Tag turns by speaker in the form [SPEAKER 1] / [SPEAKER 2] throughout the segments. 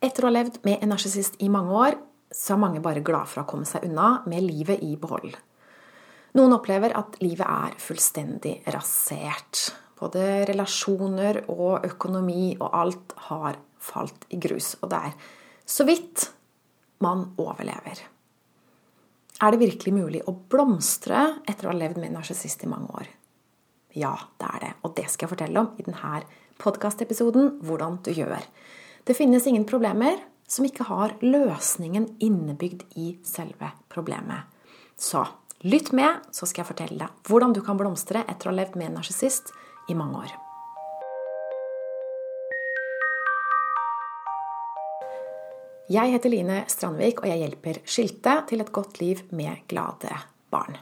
[SPEAKER 1] Etter å ha levd med en narsissist i mange år, så er mange bare glad for å komme seg unna med livet i behold. Noen opplever at livet er fullstendig rasert. Både relasjoner og økonomi og alt har falt i grus. Og det er så vidt man overlever. Er det virkelig mulig å blomstre etter å ha levd med en narsissist i mange år? Ja, det er det. Og det skal jeg fortelle om i denne podkastepisoden hvordan du gjør. Det finnes ingen problemer som ikke har løsningen innebygd i selve problemet. Så lytt med, så skal jeg fortelle deg hvordan du kan blomstre etter å ha levd med en narsissist i mange år. Jeg heter Line Strandvik, og jeg hjelper skilte til et godt liv med glade barn.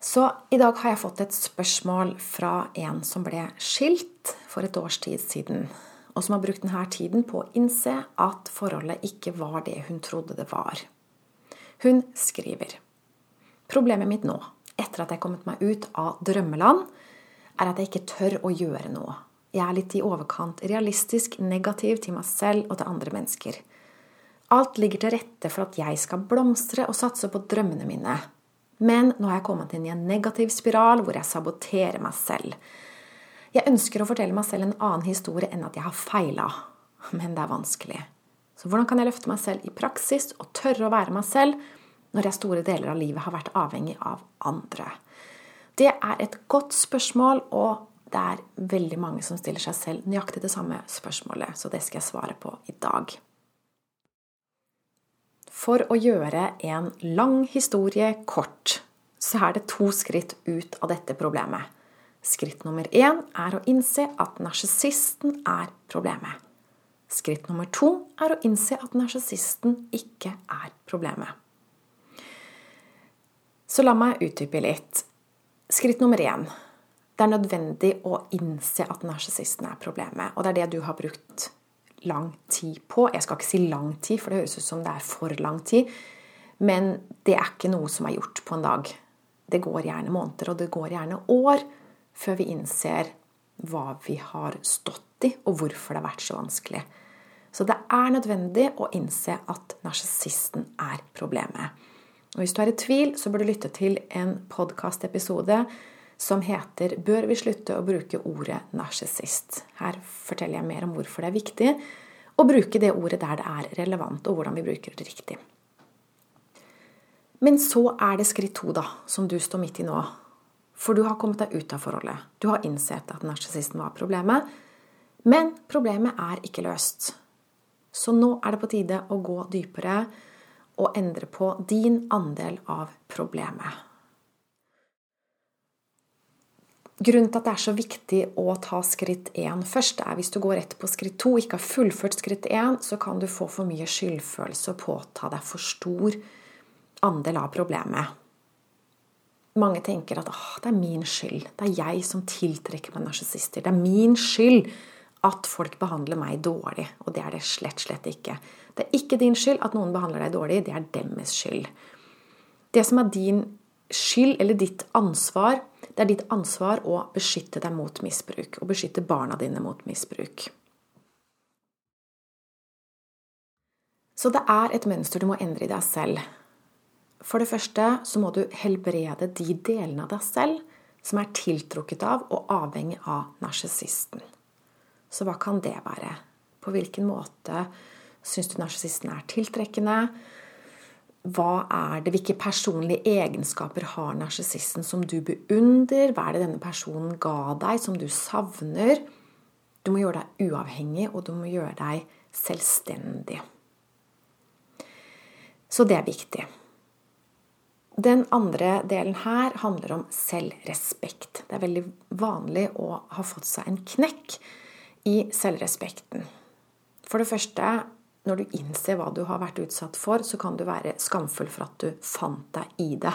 [SPEAKER 1] Så i dag har jeg fått et spørsmål fra en som ble skilt for et års tid siden og som har brukt denne tiden på å innse at forholdet ikke var det hun trodde det var. Hun skriver Problemet mitt nå, etter at jeg er kommet meg ut av drømmeland, er at jeg ikke tør å gjøre noe. Jeg er litt i overkant realistisk negativ til meg selv og til andre mennesker. Alt ligger til rette for at jeg skal blomstre og satse på drømmene mine. Men nå har jeg kommet inn i en negativ spiral hvor jeg saboterer meg selv. Jeg ønsker å fortelle meg selv en annen historie enn at jeg har feila, men det er vanskelig. Så hvordan kan jeg løfte meg selv i praksis og tørre å være meg selv når jeg store deler av livet har vært avhengig av andre? Det er et godt spørsmål, og det er veldig mange som stiller seg selv nøyaktig det samme spørsmålet, så det skal jeg svare på i dag. For å gjøre en lang historie kort, så er det to skritt ut av dette problemet. Skritt nummer én er å innse at narsissisten er problemet. Skritt nummer to er å innse at narsissisten ikke er problemet. Så la meg utdype litt. Skritt nummer én. Det er nødvendig å innse at narsissisten er problemet. Og det er det du har brukt lang tid på. Jeg skal ikke si lang tid, for det høres ut som det er for lang tid. Men det er ikke noe som er gjort på en dag. Det går gjerne måneder, og det går gjerne år før vi innser hva vi har stått i, og hvorfor det har vært så vanskelig. Så det er nødvendig å innse at narsissisten er problemet. Og Hvis du er i tvil, så bør du lytte til en podkastepisode som heter 'Bør vi slutte å bruke ordet narsissist?' Her forteller jeg mer om hvorfor det er viktig å bruke det ordet der det er relevant, og hvordan vi bruker det riktig. Men så er det skritt to, da, som du står midt i nå. For du har kommet deg ut av forholdet. Du har innsett at narsissisten var problemet. Men problemet er ikke løst. Så nå er det på tide å gå dypere og endre på din andel av problemet. Grunnen til at det er så viktig å ta skritt én først, er hvis du går rett på skritt to ikke har fullført skritt én, så kan du få for mye skyldfølelse og påta deg for stor andel av problemet mange tenker at det er min skyld. Det er jeg som tiltrekker meg narsissister. Det er min skyld at folk behandler meg dårlig. Og det er det slett, slett ikke. Det er ikke din skyld at noen behandler deg dårlig. Det er deres skyld. Det som er din skyld, eller ditt ansvar, det er ditt ansvar å beskytte deg mot misbruk. Og beskytte barna dine mot misbruk. Så det er et mønster du må endre i deg selv. For det første så må du helbrede de delene av deg selv som er tiltrukket av og avhengig av narsissisten. Så hva kan det være? På hvilken måte syns du narsissisten er tiltrekkende? Hva er det, Hvilke personlige egenskaper har narsissisten som du beundrer? Hva er det denne personen ga deg, som du savner? Du må gjøre deg uavhengig, og du må gjøre deg selvstendig. Så det er viktig. Den andre delen her handler om selvrespekt. Det er veldig vanlig å ha fått seg en knekk i selvrespekten. For det første, når du innser hva du har vært utsatt for, så kan du være skamfull for at du fant deg i det.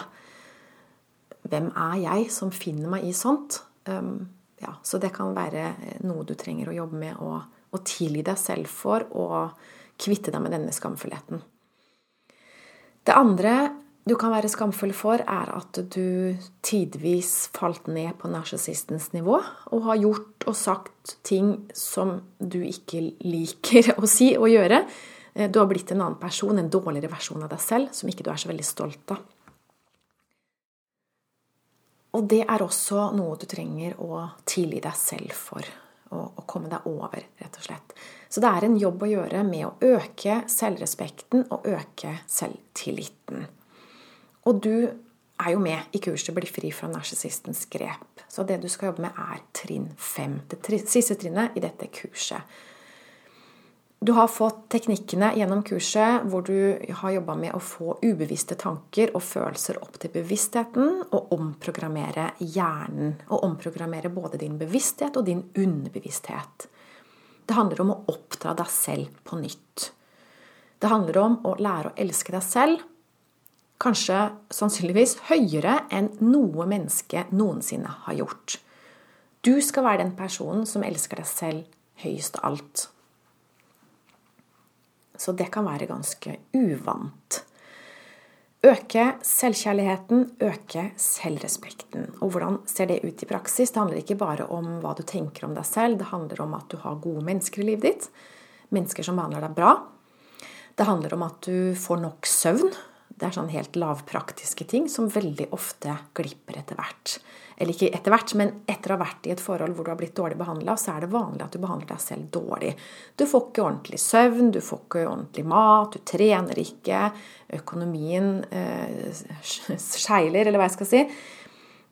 [SPEAKER 1] Hvem er jeg som finner meg i sånt? Um, ja, så det kan være noe du trenger å jobbe med å tilgi deg selv for, og kvitte deg med denne skamfullheten. Det andre du kan være skamfull for, er at du tidvis falt ned på narsissistens nivå og har gjort og sagt ting som du ikke liker å si og gjøre. Eh, du har blitt en annen person, en dårligere versjon av deg selv, som ikke du er så veldig stolt av. Og det er også noe du trenger å tilgi deg selv for. Å komme deg over, rett og slett. Så det er en jobb å gjøre med å øke selvrespekten og øke selvtilliten. Og du er jo med i kurset 'Bli fri fra narsissistens grep'. Så det du skal jobbe med, er trinn fem. Det siste trinnet i dette kurset. Du har fått teknikkene gjennom kurset hvor du har jobba med å få ubevisste tanker og følelser opp til bevisstheten, og omprogrammere hjernen. Og omprogrammere både din bevissthet og din underbevissthet. Det handler om å oppdra deg selv på nytt. Det handler om å lære å elske deg selv, kanskje sannsynligvis høyere enn noe menneske noensinne har gjort. Du skal være den personen som elsker deg selv høyest av alt. Så det kan være ganske uvant. Øke selvkjærligheten, øke selvrespekten. Og hvordan ser det ut i praksis? Det handler ikke bare om hva du tenker om deg selv, det handler om at du har gode mennesker i livet ditt. Mennesker som behandler deg bra. Det handler om at du får nok søvn. Det er sånn helt lavpraktiske ting som veldig ofte glipper etter hvert. Eller ikke etter hvert, men etter å ha vært i et forhold hvor du har blitt dårlig behandla, så er det vanlig at du behandler deg selv dårlig. Du får ikke ordentlig søvn, du får ikke ordentlig mat, du trener ikke, økonomien eh, skeiler, eller hva jeg skal si.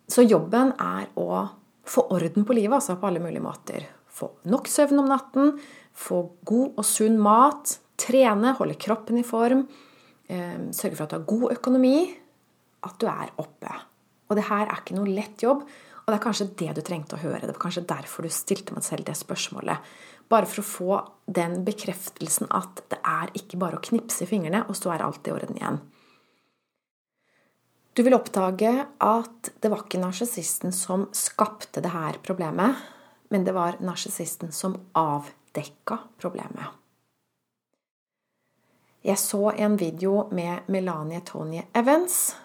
[SPEAKER 1] Så jobben er å få orden på livet, altså på alle mulige måter. Få nok søvn om natten, få god og sunn mat, trene, holde kroppen i form, sørge for at du har god økonomi, at du er oppe. Og det her er ikke noe lett jobb. Og det er kanskje det du trengte å høre. Det var kanskje derfor du stilte meg selv det spørsmålet. Bare for å få den bekreftelsen at det er ikke bare å knipse i fingrene, og så er alt i orden igjen. Du vil oppdage at det var ikke narsissisten som skapte det her problemet, men det var narsissisten som avdekka problemet. Jeg så en video med Melanie Tony Evans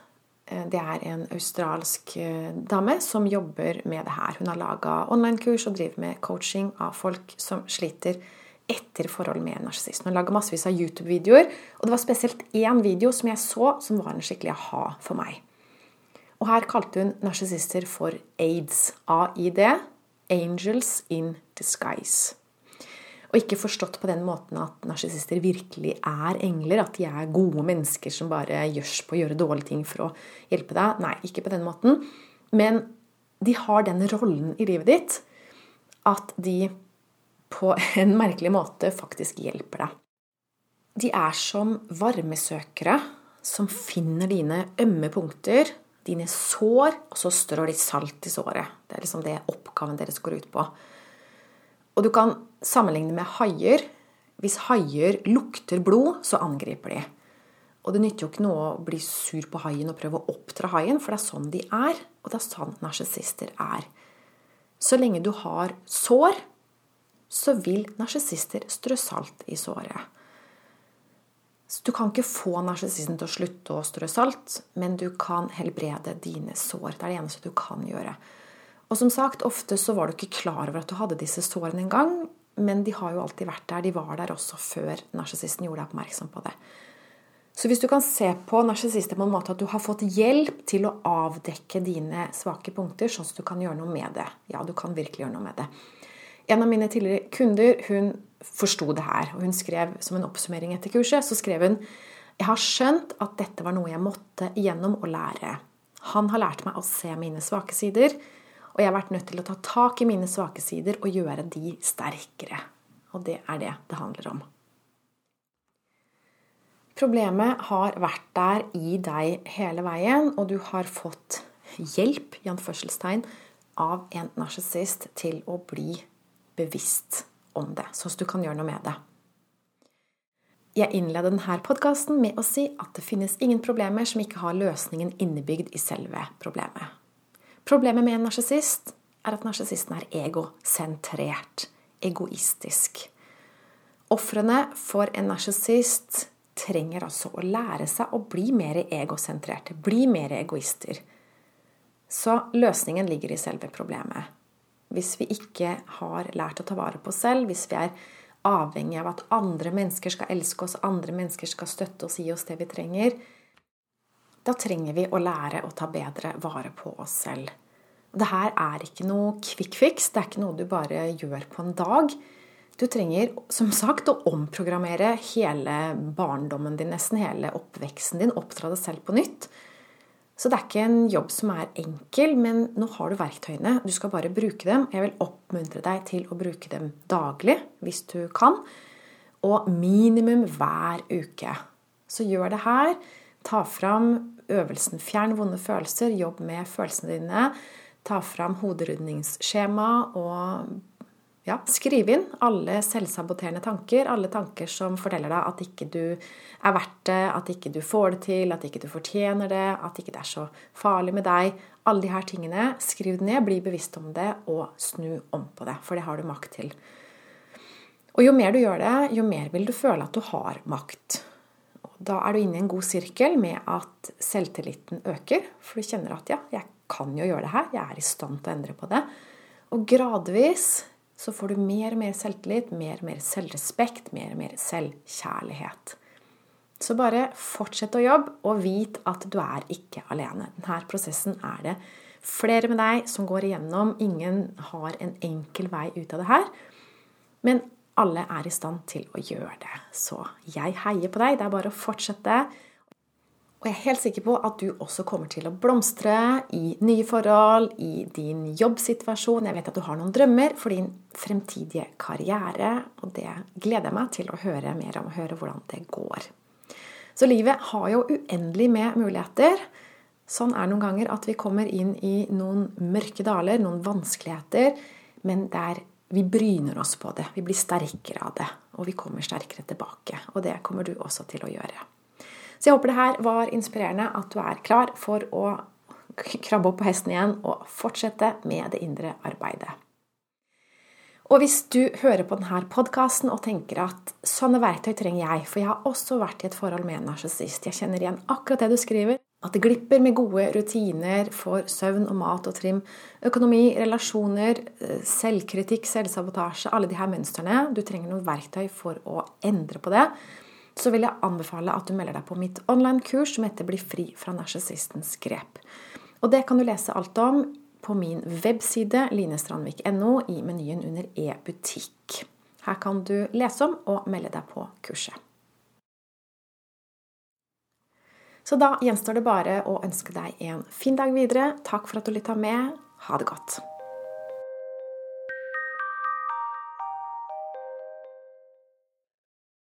[SPEAKER 1] Eh, det er en australsk eh, dame som jobber med det her. Hun har laga online-kurs og driver med coaching av folk som sliter etter forhold med en narsissist. Hun lager massevis av YouTube-videoer, og det var spesielt én video som jeg så, som var en skikkelig aha for meg. Og her kalte hun narsissister for aids. AID. Angels in disguise. Og ikke forstått på den måten at narsissister virkelig er engler. At de er gode mennesker som bare gjørs på å gjøre dårlige ting for å hjelpe deg. Nei, ikke på den måten. Men de har den rollen i livet ditt at de på en merkelig måte faktisk hjelper deg. De er som varmesøkere som finner dine ømme punkter, dine sår, og så strør de salt i såret. Det er liksom det oppgaven deres går ut på. Og du kan sammenligne med haier. Hvis haier lukter blod, så angriper de. Og det nytter jo ikke noe å bli sur på haien og prøve å oppdra haien, for det er sånn de er, og det er sånn narsissister er. Så lenge du har sår, så vil narsissister strø salt i såret. Så du kan ikke få narsissisten til å slutte å strø salt, men du kan helbrede dine sår. Det er det eneste du kan gjøre. Og som sagt, ofte så var du ikke klar over at du hadde disse sårene engang. Men de har jo alltid vært der. De var der også før narsissisten gjorde deg oppmerksom på det. Så hvis du kan se på narsissister på en måte at du har fått hjelp til å avdekke dine svake punkter, sånn at du kan gjøre noe med det. Ja, du kan virkelig gjøre noe med det. En av mine tidligere kunder hun forsto det her, og hun skrev som en oppsummering etter kurset, så skrev hun jeg har skjønt at dette var noe jeg måtte igjennom å lære. Han har lært meg å se mine svake sider, og jeg har vært nødt til å ta tak i mine svake sider og gjøre de sterkere. Og det er det det handler om. Problemet har vært der i deg hele veien, og du har fått hjelp i anførselstegn, av en narsissist til å bli bevisst om det, sånn at du kan gjøre noe med det. Jeg innleder denne podkasten med å si at det finnes ingen problemer som ikke har løsningen innebygd i selve problemet. Problemet med en narsissist er at narsissisten er egosentrert, egoistisk. Ofrene for en narsissist trenger altså å lære seg å bli mer egosentrerte, bli mer egoister. Så løsningen ligger i selve problemet. Hvis vi ikke har lært å ta vare på oss selv, hvis vi er avhengig av at andre mennesker skal elske oss, andre mennesker skal støtte oss, gi oss det vi trenger, da trenger vi å lære å ta bedre vare på oss selv. Det her er ikke noe quick fix, det er ikke noe du bare gjør på en dag. Du trenger som sagt å omprogrammere hele barndommen din, nesten hele oppveksten din, oppdra deg selv på nytt. Så det er ikke en jobb som er enkel, men nå har du verktøyene. Du skal bare bruke dem. Jeg vil oppmuntre deg til å bruke dem daglig hvis du kan. Og minimum hver uke. Så gjør det her. Ta fram øvelsen Fjern vonde følelser. Jobb med følelsene dine. Ta fram hoderydningsskjema og ja, skriv inn alle selvsaboterende tanker. Alle tanker som forteller deg at ikke du er verdt det, at ikke du får det til, at ikke du fortjener det, at ikke det er så farlig med deg. Alle de her tingene. Skriv det ned, bli bevisst om det, og snu om på det. For det har du makt til. Og jo mer du gjør det, jo mer vil du føle at du har makt. Da er du inne i en god sirkel med at selvtilliten øker. For du kjenner at ja, jeg kan jo gjøre det her. Jeg er i stand til å endre på det. Og gradvis så får du mer og mer selvtillit, mer og mer selvrespekt, mer og mer selvkjærlighet. Så bare fortsett å jobbe, og vit at du er ikke alene. Denne prosessen er det flere med deg som går igjennom. Ingen har en enkel vei ut av det her. Men alle er i stand til å gjøre det. Så jeg heier på deg. Det er bare å fortsette. Og jeg er helt sikker på at du også kommer til å blomstre i nye forhold, i din jobbsituasjon. Jeg vet at du har noen drømmer for din fremtidige karriere, og det gleder jeg meg til å høre mer om, høre hvordan det går. Så livet har jo uendelig med muligheter. Sånn er noen ganger at vi kommer inn i noen mørke daler, noen vanskeligheter, men der vi bryner oss på det. Vi blir sterkere av det, og vi kommer sterkere tilbake. Og det kommer du også til å gjøre. Så jeg håper det her var inspirerende, at du er klar for å krabbe opp på hesten igjen og fortsette med det indre arbeidet. Og hvis du hører på denne podkasten og tenker at sånne verktøy trenger jeg, for jeg har også vært i et forhold med en narsissist, jeg kjenner igjen akkurat det du skriver, at det glipper med gode rutiner for søvn og mat og trim, økonomi, relasjoner, eh, selvkritikk, selvsabotasje, alle de her mønstrene. Du trenger noen verktøy for å endre på det så vil jeg anbefale at du melder deg på mitt online-kurs som heter 'Bli fri fra narsissistens grep'. Og Det kan du lese alt om på min webside linestrandvik.no i menyen under e-butikk. Her kan du lese om og melde deg på kurset. Så da gjenstår det bare å ønske deg en fin dag videre. Takk for at du lytta med. Ha det godt.